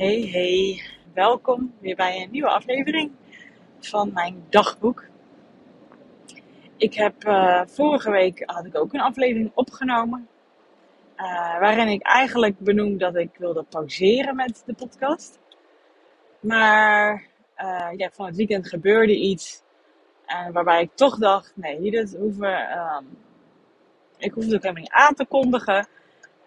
Hey, hey, welkom weer bij een nieuwe aflevering van mijn dagboek. Ik heb uh, vorige week had ik ook een aflevering opgenomen. Uh, waarin ik eigenlijk benoem dat ik wilde pauzeren met de podcast. Maar uh, ja, van het weekend gebeurde iets. waarbij ik toch dacht, nee, dit hoeven, um, ik hoef het ook helemaal niet aan te kondigen.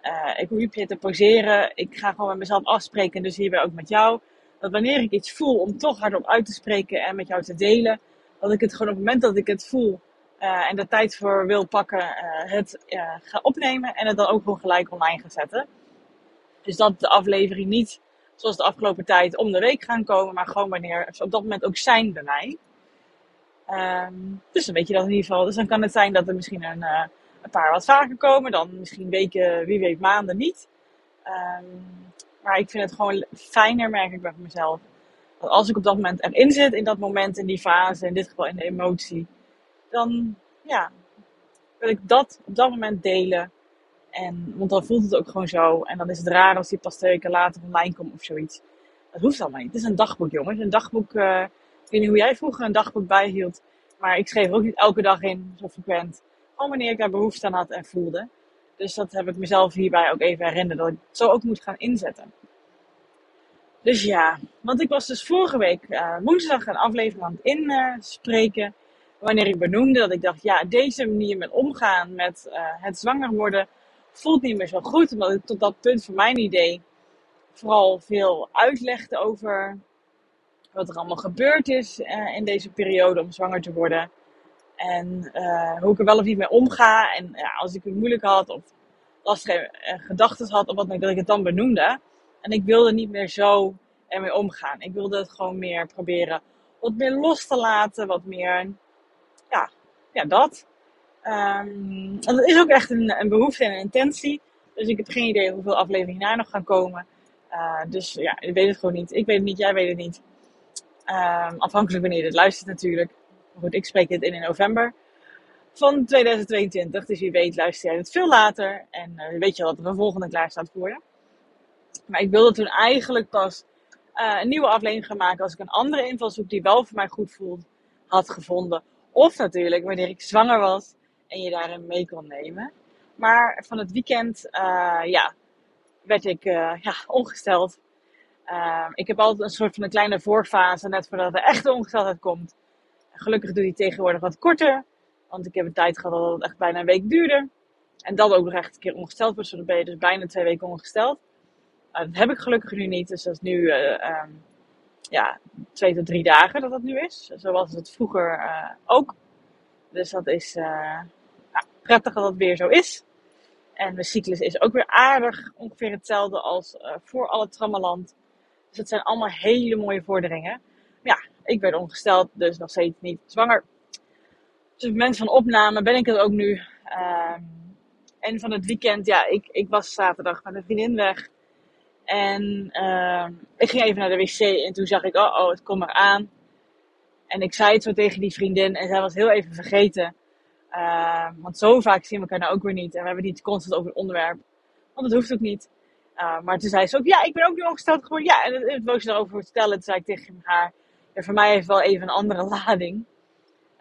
Uh, ik hoef meer te pauzeren. Ik ga gewoon met mezelf afspreken. Dus hierbij ook met jou. Dat wanneer ik iets voel om toch hardop uit te spreken en met jou te delen. Dat ik het gewoon op het moment dat ik het voel uh, en de tijd voor wil pakken, uh, het ga opnemen. En het dan ook gewoon gelijk online ga zetten. Dus dat de aflevering niet zoals de afgelopen tijd om de week gaan komen. Maar gewoon wanneer ze op dat moment ook zijn bij mij. Um, dus dan weet je dat in ieder geval. Dus dan kan het zijn dat er misschien een een paar wat vaker komen. Dan misschien weken, wie weet maanden niet. Um, maar ik vind het gewoon fijner, merk ik bij mezelf. Dat als ik op dat moment erin zit, in dat moment, in die fase, in dit geval in de emotie. Dan, ja, wil ik dat op dat moment delen. En, want dan voelt het ook gewoon zo. En dan is het raar als die pas twee weken later online komt of zoiets. Dat hoeft allemaal niet. Het is een dagboek, jongens. Een dagboek, uh, ik weet niet hoe jij vroeger een dagboek bijhield. Maar ik schreef ook niet elke dag in, zo frequent. Wanneer ik daar behoefte aan had en voelde. Dus dat heb ik mezelf hierbij ook even herinnerd dat ik zo ook moet gaan inzetten. Dus ja, want ik was dus vorige week uh, woensdag een aflevering aan het inspreken. wanneer ik benoemde dat ik dacht, ja, deze manier met omgaan met uh, het zwanger worden voelt niet meer zo goed. Omdat ik tot dat punt van mijn idee vooral veel uitlegde over wat er allemaal gebeurd is uh, in deze periode om zwanger te worden. En uh, hoe ik er wel of niet mee omga. En ja, als ik het moeilijk had of lastige uh, gedachten had, of wat dan, dat ik het dan benoemde. En ik wilde niet meer zo ermee omgaan. Ik wilde het gewoon meer proberen wat meer los te laten. Wat meer, ja, ja dat. Um, en dat is ook echt een, een behoefte en een intentie. Dus ik heb geen idee hoeveel afleveringen daar nog gaan komen. Uh, dus ja, ik weet het gewoon niet. Ik weet het niet, jij weet het niet. Um, afhankelijk wanneer je dit luistert natuurlijk. Goed, ik spreek dit in in november van 2022. Dus wie weet luister jij het veel later. En uh, weet je wat er de volgende klaar staat voor je. Maar ik wilde toen eigenlijk pas uh, een nieuwe aflevering gaan maken als ik een andere invalshoek die wel voor mij goed voelt had gevonden. Of natuurlijk wanneer ik zwanger was en je daarin mee kon nemen. Maar van het weekend, uh, ja, werd ik ja, ongesteld. ik heb altijd een soort van een kleine voorfase net voordat de echte ongesteldheid komt. Gelukkig doe die tegenwoordig wat korter. Want ik heb een tijd gehad dat het echt bijna een week duurde. En dat ook nog echt een keer ongesteld was. Dan ben je dus bijna twee weken ongesteld. Nou, dat heb ik gelukkig nu niet. Dus dat is nu uh, um, ja, twee tot drie dagen dat dat nu is. Zo was het vroeger uh, ook. Dus dat is uh, prettig dat dat weer zo is. En de cyclus is ook weer aardig ongeveer hetzelfde als voor alle trammeland. Dus dat zijn allemaal hele mooie vorderingen. Ja, ik werd ongesteld, dus nog steeds niet zwanger. Dus op het moment van opname ben ik het ook nu. Uh, en van het weekend, ja, ik, ik was zaterdag met een vriendin weg. En uh, ik ging even naar de wc en toen zag ik, oh, oh, het komt maar aan. En ik zei het zo tegen die vriendin en zij was heel even vergeten. Uh, want zo vaak zien we elkaar nou ook weer niet. En we hebben niet constant over het onderwerp. Want dat hoeft ook niet. Maar toen zei ze ook, ja, ik ben ook nu ongesteld geworden. Ja, en het wou ze daarover vertellen. Toen zei ik tegen haar, voor mij heeft wel even een andere lading.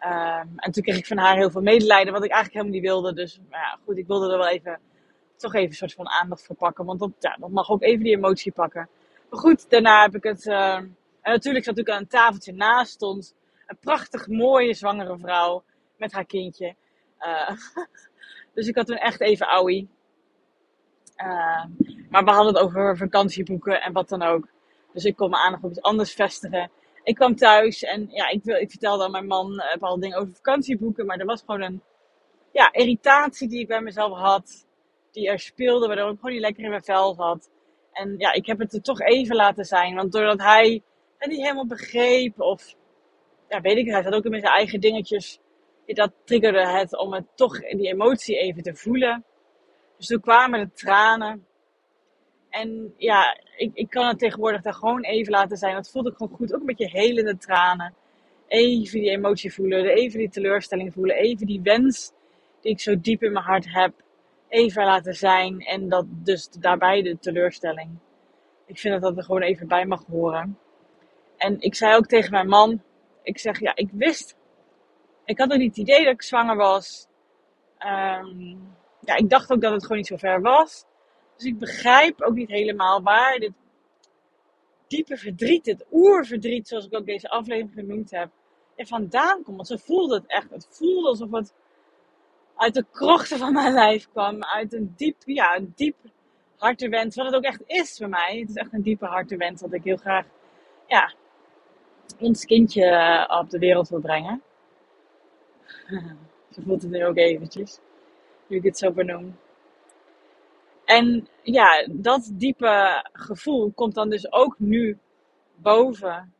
Um, en toen kreeg ik van haar heel veel medelijden, wat ik eigenlijk helemaal niet wilde. Dus maar ja, goed, ik wilde er wel even, toch even een soort van aandacht voor pakken. Want dat, ja, dat mag ook even die emotie pakken. Maar goed, daarna heb ik het... Uh, en natuurlijk zat natuurlijk aan een tafeltje naast stond een prachtig mooie zwangere vrouw met haar kindje. Uh, dus ik had toen echt even ouwie. Uh, maar we hadden het over vakantieboeken en wat dan ook. Dus ik kon mijn aandacht op iets anders vestigen ik kwam thuis en ja, ik, ik vertelde aan mijn man uh, bepaalde dingen over vakantieboeken. Maar er was gewoon een ja, irritatie die ik bij mezelf had. Die er speelde, waardoor ik gewoon niet lekker in mijn vel zat. En ja, ik heb het er toch even laten zijn. Want doordat hij het niet helemaal begreep of... Ja, weet ik, hij zat ook in zijn eigen dingetjes. Dat triggerde het om het toch die emotie even te voelen. Dus toen kwamen de tranen. En ja, ik, ik kan het tegenwoordig daar gewoon even laten zijn. Dat voelt ook gewoon goed. Ook een beetje helende tranen. Even die emotie voelen. Even die teleurstelling voelen. Even die wens die ik zo diep in mijn hart heb. Even laten zijn. En dat dus daarbij de teleurstelling. Ik vind dat dat er gewoon even bij mag horen. En ik zei ook tegen mijn man, ik zeg ja, ik wist, ik had ook niet het idee dat ik zwanger was. Ehm, ja, ik dacht ook dat het gewoon niet zo ver was. Dus ik begrijp ook niet helemaal waar dit diepe verdriet, dit oerverdriet, zoals ik ook deze aflevering genoemd heb, er vandaan komt. Want zo voelde het echt. Het voelde alsof het uit de krochten van mijn lijf kwam. Uit een diep, ja, een diep hartewens. Wat het ook echt is voor mij. Het is echt een diepe hartewens dat ik heel graag, ja, ons kindje eh, op de wereld wil brengen. Zo voelt het nu ook eventjes. Nu ik het zo benoem. En ja, dat diepe gevoel komt dan dus ook nu boven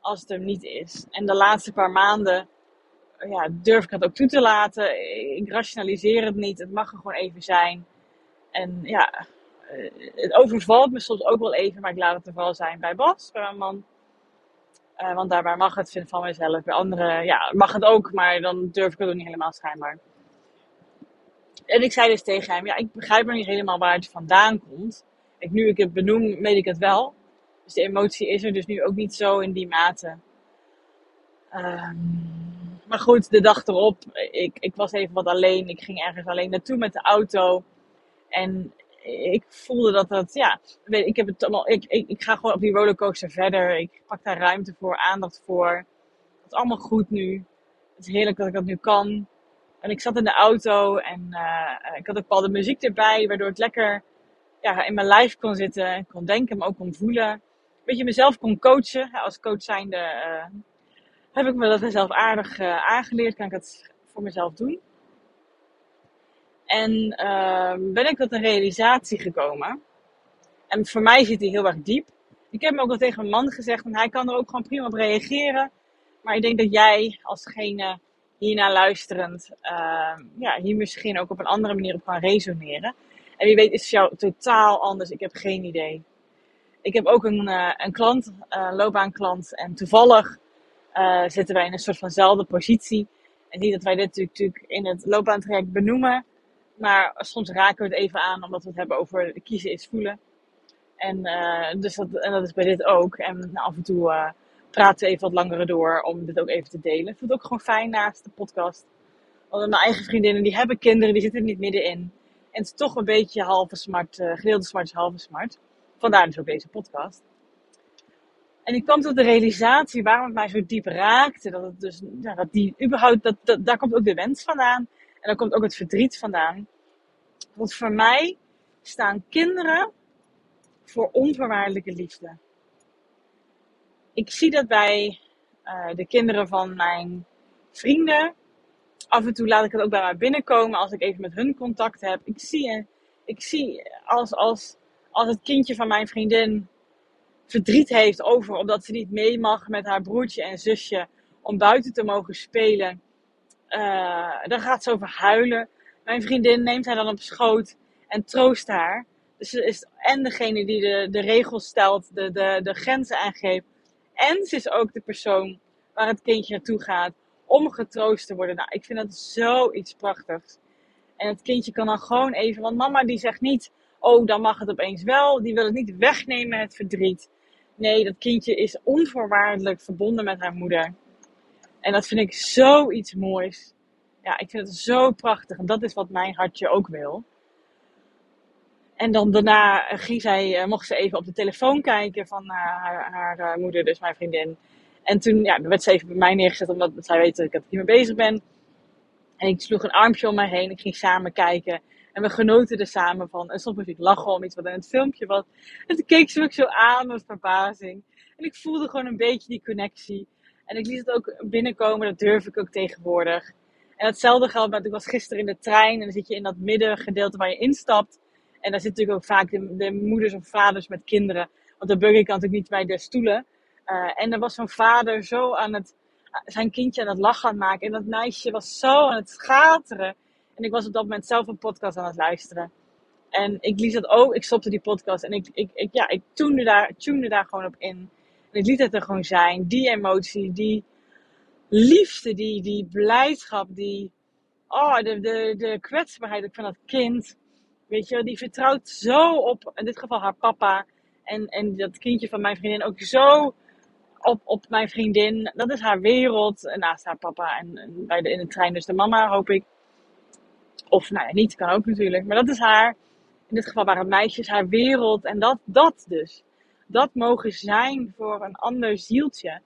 als het hem niet is. En de laatste paar maanden ja, durf ik het ook toe te laten. Ik rationaliseer het niet. Het mag er gewoon even zijn. En ja, eh, het overvalt me soms ook wel even, maar ik laat het er vooral zijn bij Bas, bij mijn man. Uh, want daarbij mag het vinden van mezelf. Bij anderen ja, mag het ook, maar dan durf ik het ook niet helemaal schijnbaar. En ik zei dus tegen hem, ja, ik begrijp nog niet helemaal waar het vandaan komt. Ik, nu ik het benoem, weet ik het wel. Dus de emotie is er dus nu ook niet zo in die mate. Ehm, maar goed, de dag erop, ik, ik was even wat alleen. Ik ging ergens alleen naartoe met de auto. En ik voelde dat dat, ja, ik, heb het allemaal, ik, ik, ik ga gewoon op die rollercoaster verder. Ik pak daar ruimte voor, aandacht voor. Het is allemaal goed nu. Het is heerlijk dat ik dat nu kan. En ik zat in de auto en uh, ik had ook bepaalde muziek erbij, waardoor het lekker ja, in mijn lijf kon zitten. En kon denken, maar ook kon voelen. Een beetje mezelf kon coachen. Als coach zijnde uh, heb ik me dat zelf aardig uh, aangeleerd. Kan ik het voor mezelf doen. En ehm, ben ik tot een realisatie gekomen. En voor mij zit die heel erg diep. Ik heb hem ook al tegen mijn man gezegd en hij kan er ook gewoon prima op reageren. Maar ik denk dat jij alsgene hierna luisterend, uh, ja, hier misschien ook op een andere manier op kan resoneren. En wie weet is het jou totaal anders. Ik heb geen idee. Ik heb ook een, uh, een klant, een uh, loopbaanklant. En toevallig uh, zitten wij in een soort vanzelfde positie. En niet dat wij dit natuurlijk in het loopbaantraject benoemen. Maar soms raken we het even aan omdat we het hebben over kiezen is voelen. En, dus dat, en dat is bij dit ook. En af en toe praten we even wat langer door om dit ook even te delen. Ik vind het ook gewoon fijn naast de podcast. Want mijn eigen vriendinnen die hebben kinderen, die zitten er niet middenin. En het is toch een beetje halve smart, uh, smart is halve smart. Vandaar dus ook deze podcast. En ik kwam tot de realisatie waarom het mij zo diep raakte. Dat het dus, ja, dat die überhaupt, dat, dat, daar komt ook de wens vandaan. En daar komt ook het verdriet vandaan. Want voor mij staan kinderen voor onvoorwaardelijke liefde ik zie dat bij uh, de kinderen van mijn vrienden. Af en toe laat ik het ook bij mij binnenkomen als ik even met hun contact heb. Ik zie, ik zie als, als, als het kindje van mijn vriendin verdriet heeft over omdat ze niet mee mag met haar broertje en zusje om buiten te mogen spelen. Uh, dan gaat ze over huilen. Mijn vriendin neemt haar dan op schoot en troost haar. Dus ze is en degene die de, de regels stelt, de, de, de grenzen aangeeft. En ze is ook de persoon waar het kindje naartoe gaat om getroost te worden. Nou, ik vind dat zoiets prachtigs. En het kindje kan dan gewoon even, want mama die zegt niet, oh dan mag het opeens wel. Die wil het niet wegnemen, het verdriet. Nee, dat kindje is onvoorwaardelijk verbonden met haar moeder. En dat vind ik zoiets moois. Ja, ik vind het zo prachtig. En dat is wat mijn hartje ook wil. En dan daarna ging zij, eh, mocht ze even op de telefoon kijken van eh, haar, haar, moeder, dus mijn vriendin. En toen ja, werd ze even bij mij neergezet, omdat zij weet dat ik hiermee bezig ben. En ik sloeg een armpje om mij heen, ik ging samen kijken. En we genoten er samen van. En soms moest ik lachen om iets wat in het filmpje was. En toen keek ze ook zo aan met verbazing. En ik voelde gewoon een beetje die connectie. En ik liet het ook binnenkomen, dat durf ik ook tegenwoordig. En hetzelfde geldt met, ik was gisteren in de trein en dan zit je in dat middengedeelte waar je instapt. En daar zitten natuurlijk ook vaak de, de, moeders of vaders met kinderen. Want de burger kan natuurlijk niet bij de stoelen. Uh, en er was zo'n vader zo aan het, zijn kindje aan het lachen aan maken. En dat meisje was zo aan het schateren. En ik was op dat moment zelf een podcast aan het luisteren. En ik liet dat ook, ik stopte die podcast en ik, ik, ik, ja, ik tunde daar, daar gewoon op in. En ik liet het er gewoon zijn. Die emotie, die liefde, die, die blijdschap, die, oh, de, de, de kwetsbaarheid van dat kind. Weet je, die vertrouwt zo op, in dit geval haar papa. En, en dat kindje van mijn vriendin ook zo op, op mijn vriendin. Dat is haar wereld. Naast haar papa en, en bij de, in de trein dus de mama, hoop ik. Of nou ja, niet, kan ook natuurlijk. Maar dat is haar, in dit geval waren meisjes, haar wereld. En dat, dat dus. Dat mogen zijn voor een ander zieltje.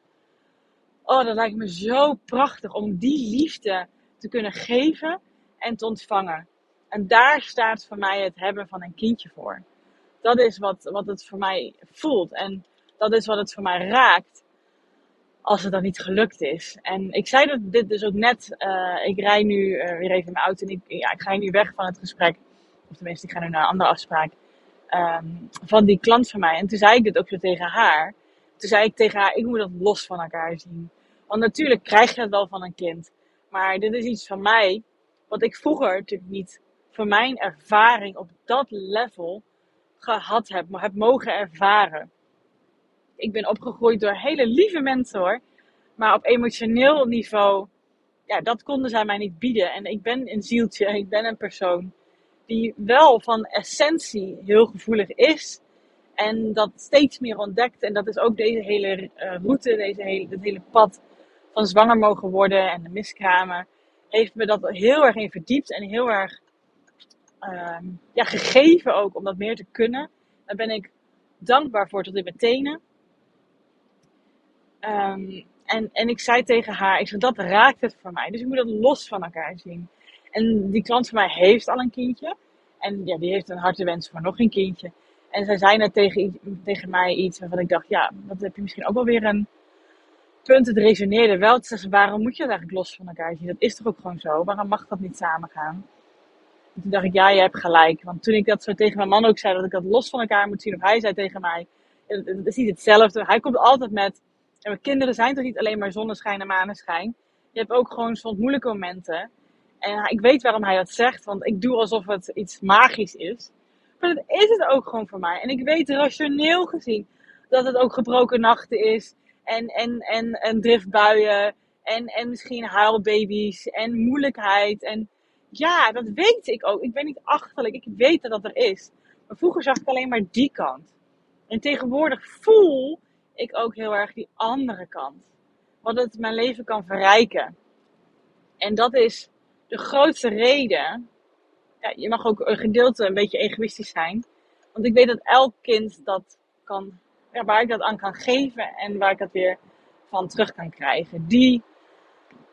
Oh, dat lijkt me zo prachtig om die liefde te kunnen geven en te ontvangen. En daar staat voor mij het hebben van een kindje voor. Dat is wat, wat het voor mij voelt. En dat is wat het voor mij raakt. Als het dan niet gelukt is. En ik zei dat dit dus ook net. Uh, ik rij nu uh, weer even in mijn auto. En ik, ja, ik ga nu weg van het gesprek. Of tenminste, ik ga nu naar een andere afspraak. Um, van die klant van mij. En toen zei ik dit ook zo tegen haar. Toen zei ik tegen haar: ik moet dat los van elkaar zien. Want natuurlijk krijg je het wel van een kind. Maar dit is iets van mij. Wat ik vroeger natuurlijk niet. Voor mijn ervaring op dat level gehad heb, heb mogen ervaren. Ik ben opgegroeid door hele lieve mensen hoor. Maar op emotioneel niveau, ja, dat konden zij mij niet bieden. En ik ben een zieltje, ik ben een persoon die wel van essentie heel gevoelig is. En dat steeds meer ontdekt. En dat is ook deze hele uh, route, deze hele, dit hele pad van zwanger mogen worden en de miskramen. Heeft me dat heel erg in verdiept en heel erg uh, ja, gegeven ook om dat meer te kunnen. Daar ben ik dankbaar voor tot in mijn tenen. Um, en, en ik zei tegen haar, ik zei, dat raakt het voor mij. Dus ik moet dat los van elkaar zien. En die klant van mij heeft al een kindje. En ja, die heeft een harte wens voor nog een kindje. En zij zei net tegen, tegen mij iets waarvan ik dacht, ja, dat heb je misschien ook wel weer een punt. Het resoneerde wel. Zeggen, waarom moet je het eigenlijk los van elkaar zien? Dat is toch ook gewoon zo? Waarom mag dat niet samen gaan? Toen dacht ik, ja, je hebt gelijk. Want toen ik dat zo tegen mijn man ook zei, dat ik dat los van elkaar moet zien. Of hij zei tegen mij, het is niet hetzelfde. Hij komt altijd met, ja, kinderen zijn toch niet alleen maar zonneschijn en maneschijn. Je hebt ook gewoon soms moeilijke momenten. En ik weet waarom hij dat zegt, want ik doe alsof het iets magisch is. Maar dat is het ook gewoon voor mij. En ik weet rationeel gezien dat het ook gebroken nachten is. En, en, en, en driftbuien. En, en misschien huilbaby's. En moeilijkheid. En ja, dat weet ik ook. Ik ben niet achterlijk. Ik weet dat dat er is. Maar vroeger zag ik alleen maar die kant. En tegenwoordig voel ik ook heel erg die andere kant. Wat het mijn leven kan verrijken. En dat is de grootste reden. Ja, je mag ook een gedeelte een beetje egoïstisch zijn. Want ik weet dat elk kind dat kan, waar ik dat aan kan geven en waar ik dat weer van terug kan krijgen. Die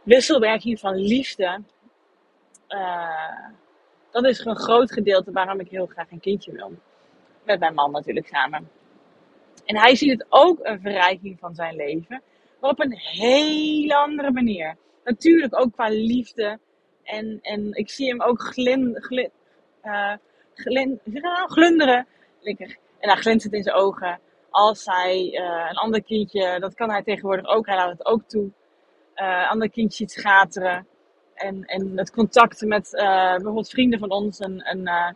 wisselwerking van liefde uh, dat is een groot gedeelte waarom ik heel graag een kindje wil. Met mijn man natuurlijk samen. En hij ziet het ook een verrijking van zijn leven. Maar op een hele andere manier. Natuurlijk ook qua liefde. En, en ik zie hem ook glin, glin, glin, nou, glunderen. En hij glinstert in zijn ogen. Als hij uh, een ander kindje, dat kan hij tegenwoordig ook, hij laat het ook toe. Uh, ander kindje ziet schateren en, en het contact met uh, bijvoorbeeld vrienden van ons, een, een, uh,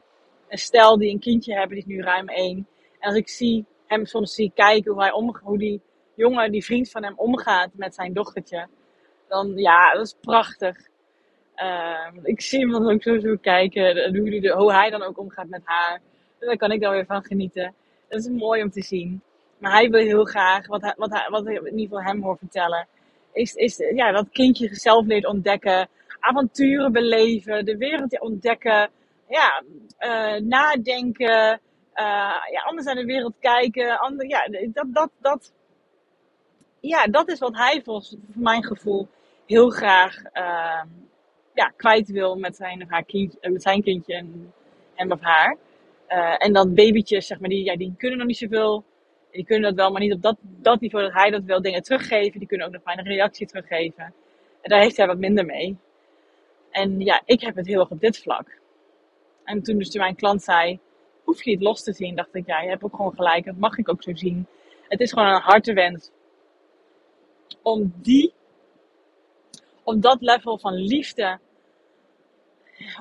een stel die een kindje hebben, die is nu ruim één. En als ik zie, hem soms zie kijken hoe, hij om, hoe die jongen, die vriend van hem omgaat met zijn dochtertje, dan ja, dat is prachtig. Uh, ik zie hem dan ook zo, zo kijken, hoe, hoe hij dan ook omgaat met haar. Dus daar kan ik dan weer van genieten. Dat is mooi om te zien. Maar hij wil heel graag, wat, hij, wat, hij, wat ik in ieder geval hem hoor vertellen, is, is ja, dat kindje zichzelf leert ontdekken avonturen beleven, de wereld ontdekken, ja, uh, nadenken, uh, ja, anders naar de wereld kijken. Ander, ja, dat, dat, dat, ja, dat is wat hij volgens mijn gevoel heel graag uh, ja, kwijt wil met zijn, of haar kind, met zijn kindje en hem of haar. en dan babytjes, zeg maar, die, die kunnen nog niet zoveel. Die kunnen dat wel, maar niet op dat, dat niveau dat hij dat wil. Dingen teruggeven. Die kunnen ook nog een reactie teruggeven. En daar heeft hij wat minder mee. En ja, ik heb het heel erg op dit vlak. En toen dus mijn klant zei, hoef je het los te zien, dacht ik, ja, je hebt ook gewoon gelijk. Dat mag ik ook zo zien. Het is gewoon een hartewens om die, op dat level van liefde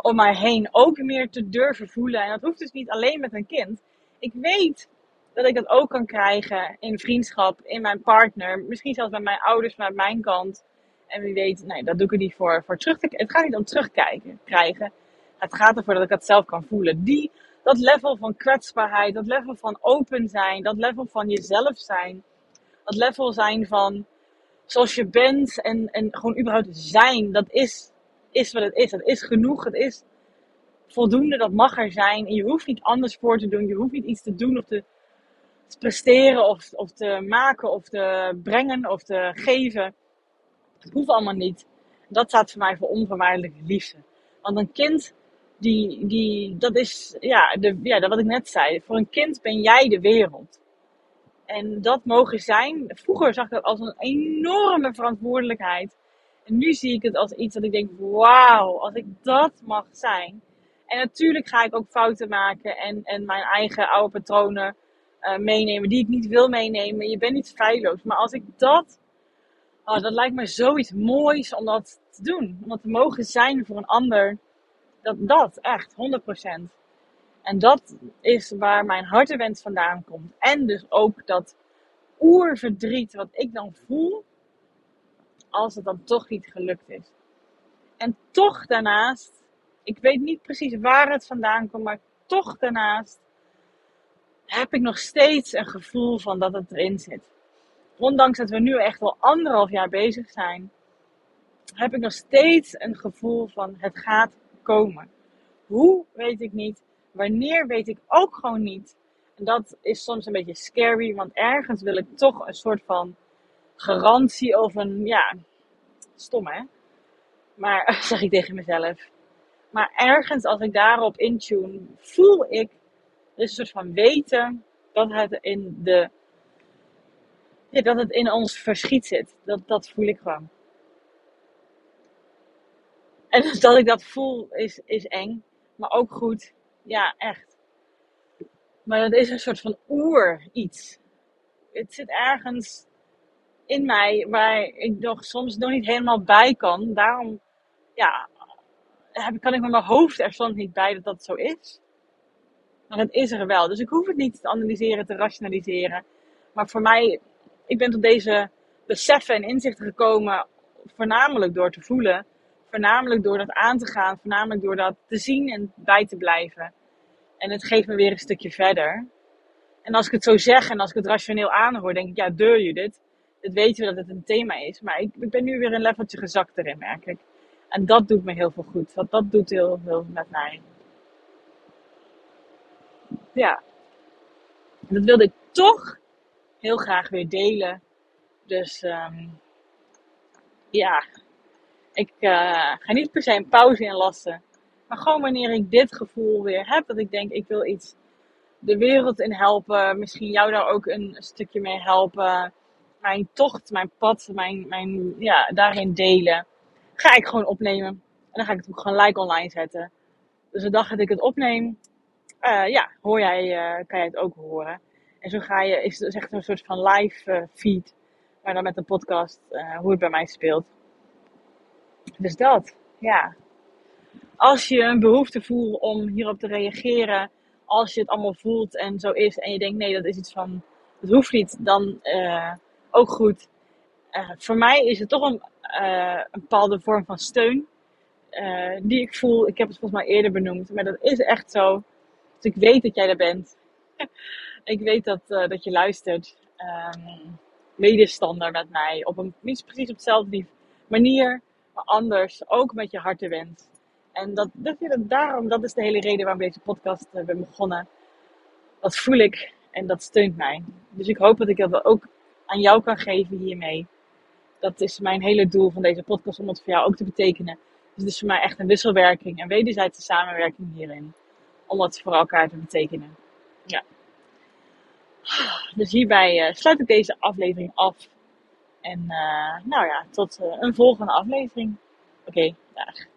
om mij heen ook meer te durven voelen. En dat hoeft dus niet alleen met een kind. Ik weet dat ik dat ook kan krijgen in vriendschap, in mijn partner, misschien zelfs bij mijn ouders vanuit mijn kant. En wie weet, nee, dat doe ik er niet voor, voor terug te Het gaat niet om terugkijken, krijgen. Het gaat ervoor dat ik dat zelf kan voelen. Die dat level van kwetsbaarheid, dat level van open zijn, dat level van jezelf zijn, dat level zijn van zoals je bent en, en gewoon überhaupt zijn, dat is, is wat het is. Dat is genoeg, het is voldoende, dat mag er zijn. En je hoeft niet anders voor te doen, je hoeft niet iets te doen of te, te presteren of, of te maken of te brengen of te geven. Hoeft allemaal niet. Dat staat voor mij voor onvoorwaardelijke liefde. Want een kind, die, die, dat is ja, de, ja, wat ik net zei. Voor een kind ben jij de wereld. En dat mogen zijn. Vroeger zag ik dat als een enorme verantwoordelijkheid. En nu zie ik het als iets dat ik denk: wauw, als ik dat mag zijn. En natuurlijk ga ik ook fouten maken en, en mijn eigen oude patronen uh, meenemen die ik niet wil meenemen. Je bent niet feilloos. Maar als ik dat Oh, dat lijkt me zoiets moois om dat te doen. Om dat te mogen zijn voor een ander. Dat, dat echt, 100%. En dat is waar mijn hartenwens vandaan komt. En dus ook dat oerverdriet wat ik dan voel. Als het dan toch niet gelukt is. En toch daarnaast, ik weet niet precies waar het vandaan komt, maar toch daarnaast heb ik nog steeds een gevoel van dat het erin zit ondanks dat we nu echt wel anderhalf jaar bezig zijn, heb ik nog steeds een gevoel van het gaat komen. Hoe weet ik niet. Wanneer weet ik ook gewoon niet. En dat is soms een beetje scary, want ergens wil ik toch een soort van garantie of een, ja, stom hè. Maar, zeg ik tegen mezelf. Maar ergens als ik daarop intune, voel ik, een soort van weten dat het in de ja, dat het in ons verschiet zit. Dat, dat voel ik gewoon. En dat ik dat voel is, is eng. Maar ook goed. Ja, echt. Maar dat is een soort van oer iets. Het zit ergens in mij waar ik nog soms nog niet helemaal bij kan. Daarom ja, kan ik met mijn hoofd er soms niet bij dat dat zo is. Maar het is er wel. Dus ik hoef het niet te analyseren, te rationaliseren. Maar voor mij ik ben tot deze beseffen en inzichten gekomen voornamelijk door te voelen. Voornamelijk door dat aan te gaan. Voornamelijk door dat te zien en bij te blijven. En het geeft me weer een stukje verder. En als ik het zo zeg en als ik het rationeel aanhoor, denk ik, ja, deur je dit. Dat weet je dat het een thema is. Maar ik, ik ben nu weer een leveltje gezakt erin, merk ik. En dat doet me heel veel goed. Want dat doet heel veel met mij. Ja. Dat wilde ik toch heel graag weer delen. Dus um, ja, ik uh, ga niet per se een pauze inlassen. Maar gewoon wanneer ik dit gevoel weer heb, dat ik denk ik wil iets de wereld in helpen. Misschien jou daar ook een stukje mee helpen. Mijn tocht, mijn pad, mijn, mijn, ja, daarin delen. Ga ik gewoon opnemen. En dan ga ik het ook gewoon like online zetten. Dus de dag dat ik het opneem, uh, ja, hoor jij, uh, kan jij het ook horen. En zo ga je, is het een soort van live uh, feed. Maar dan met een podcast, uh, hoe het bij mij speelt. Dus dat, ja. Als je een behoefte voelt om hierop te reageren. Als je het allemaal voelt en zo is. En je denkt, nee, dat is iets van, het hoeft niet. Dan uh, ook goed. voor mij is het toch een, een bepaalde vorm van steun. die ik voel. Ik heb het volgens mij eerder benoemd. Maar dat is echt zo. Dus ik weet dat jij er bent. Ik weet dat, uh, dat je luistert. Um, medestander met mij. Op een, niet precies op dezelfde manier, maar anders. Ook met je hartenwens. En dat, dat, dat, daarom, dat is de hele reden waarom deze podcast uh, ben begonnen. Dat voel ik en dat steunt mij. Dus ik hoop dat ik dat ook aan jou kan geven hiermee. Dat is mijn hele doel van deze podcast, om het voor jou ook te betekenen. Dus het is voor mij echt een wisselwerking en wederzijdse samenwerking hierin. Om het voor elkaar te betekenen. Ja. Dus hierbij uh, sluit ik deze aflevering af. En uh, nou ja, tot uh, een volgende aflevering. Oké, dag.